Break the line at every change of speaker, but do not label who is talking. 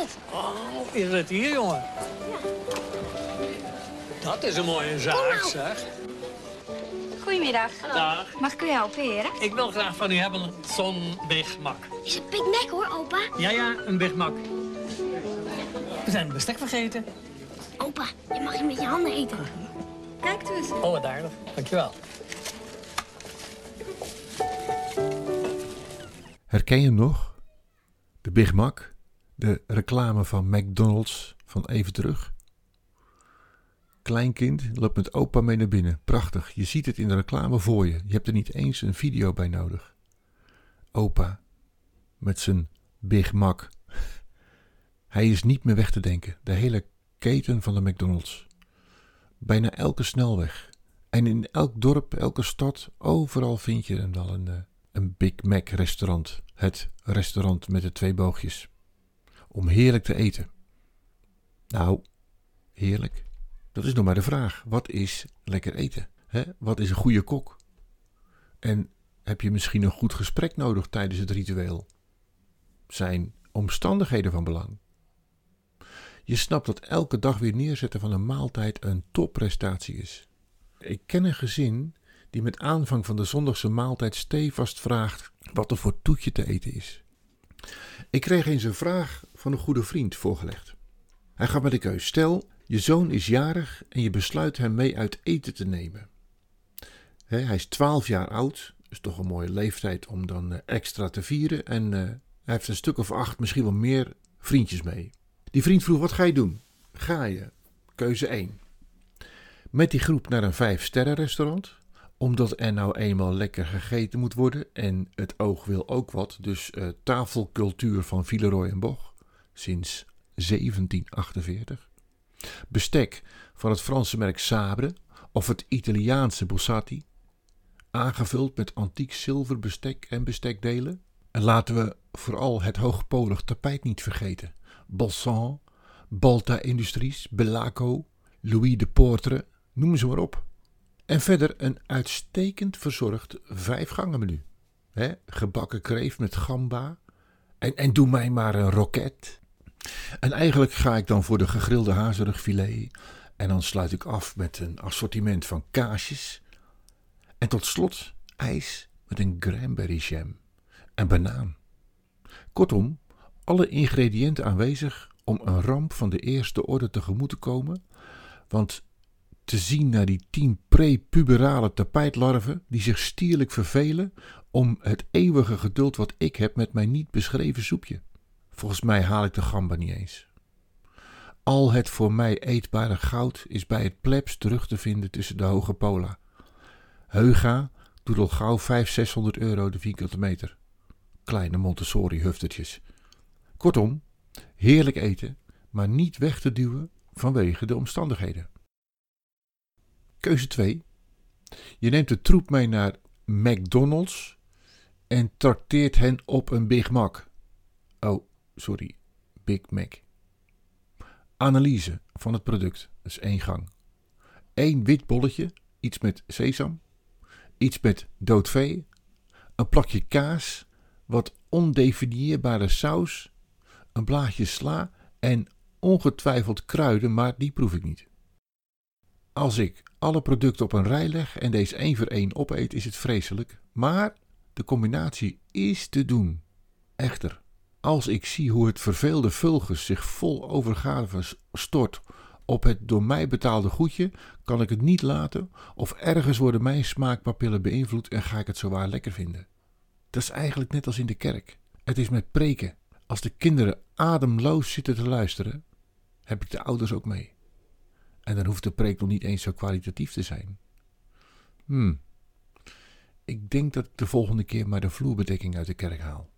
het?
Oh, is het hier, jongen? Dat is een mooie zaak, zeg.
Goedemiddag.
Dag.
Mag ik u helpen, heren?
Ik wil graag van u hebben zo'n Big Mac.
Is het Big Mac hoor, opa?
Ja, ja, een Big Mac. We zijn het bestek vergeten.
Opa, je mag je met je handen eten.
Kijk eens.
Oh, wat aardig. Dankjewel.
Herken je hem nog? De Big Mac, de reclame van McDonald's van even terug. Kleinkind loopt met opa mee naar binnen. Prachtig, je ziet het in de reclame voor je. Je hebt er niet eens een video bij nodig. Opa met zijn Big Mac. Hij is niet meer weg te denken. De hele keten van de McDonald's. Bijna elke snelweg. En in elk dorp, elke stad, overal vind je dan wel een, eh, een Big Mac restaurant. Het restaurant met de twee boogjes. Om heerlijk te eten. Nou, heerlijk. Dat is nog maar de vraag. Wat is lekker eten? Wat is een goede kok? En heb je misschien een goed gesprek nodig tijdens het ritueel? Zijn omstandigheden van belang? Je snapt dat elke dag weer neerzetten van een maaltijd een topprestatie is. Ik ken een gezin die met aanvang van de zondagse maaltijd stevast vraagt wat er voor toetje te eten is. Ik kreeg eens een vraag van een goede vriend voorgelegd. Hij gaf me de keus: stel, je zoon is jarig en je besluit hem mee uit eten te nemen. Hij is 12 jaar oud, is toch een mooie leeftijd om dan eh, extra te vieren. En eh, hij heeft een stuk of acht, misschien wel meer vriendjes mee. Die vriend vroeg: wat ga je doen? Ga je? Keuze 1. Met die groep naar een vijf-sterren-restaurant omdat er nou eenmaal lekker gegeten moet worden en het oog wil ook wat, dus eh, tafelcultuur van Villeroy en Boch sinds 1748. Bestek van het Franse merk Sabre of het Italiaanse Bossati, aangevuld met antiek zilverbestek en bestekdelen. En laten we vooral het hoogpolig tapijt niet vergeten. Balsan, Balta Industries, Belaco, Louis de Portre, noem ze maar op. En verder een uitstekend verzorgd vijfgangenmenu. Hè? Gebakken kreeft met gamba. En, en doe mij maar een roket. En eigenlijk ga ik dan voor de gegrilde hazerugfilet. En dan sluit ik af met een assortiment van kaasjes. En tot slot ijs met een cranberry jam. En banaan. Kortom, alle ingrediënten aanwezig om een ramp van de eerste orde tegemoet te komen. Want te zien naar die tien prepuberale tapijtlarven die zich stierlijk vervelen om het eeuwige geduld wat ik heb met mijn niet beschreven soepje. Volgens mij haal ik de gamba niet eens. Al het voor mij eetbare goud is bij het plebs terug te vinden tussen de hoge pola. Heuga doet al gauw 500, 600 euro de vierkante meter. Kleine Montessori-huftertjes. Kortom, heerlijk eten, maar niet weg te duwen vanwege de omstandigheden. Keuze 2. Je neemt de troep mee naar McDonald's en trakteert hen op een Big Mac. Oh, sorry, Big Mac. Analyse van het product, is één gang. Eén wit bolletje, iets met sesam, iets met dood vee, een plakje kaas, wat ondefinieerbare saus, een blaadje sla en ongetwijfeld kruiden, maar die proef ik niet. Als ik alle producten op een rij leg en deze één voor één opeet, is het vreselijk. Maar de combinatie is te doen. Echter, als ik zie hoe het verveelde vulgus zich vol overgave stort op het door mij betaalde goedje, kan ik het niet laten of ergens worden mijn smaakpapillen beïnvloed en ga ik het zowaar lekker vinden. Dat is eigenlijk net als in de kerk. Het is met preken. Als de kinderen ademloos zitten te luisteren, heb ik de ouders ook mee. En dan hoeft de preek nog niet eens zo kwalitatief te zijn. Hmm. Ik denk dat ik de volgende keer maar de vloerbedekking uit de kerk haal.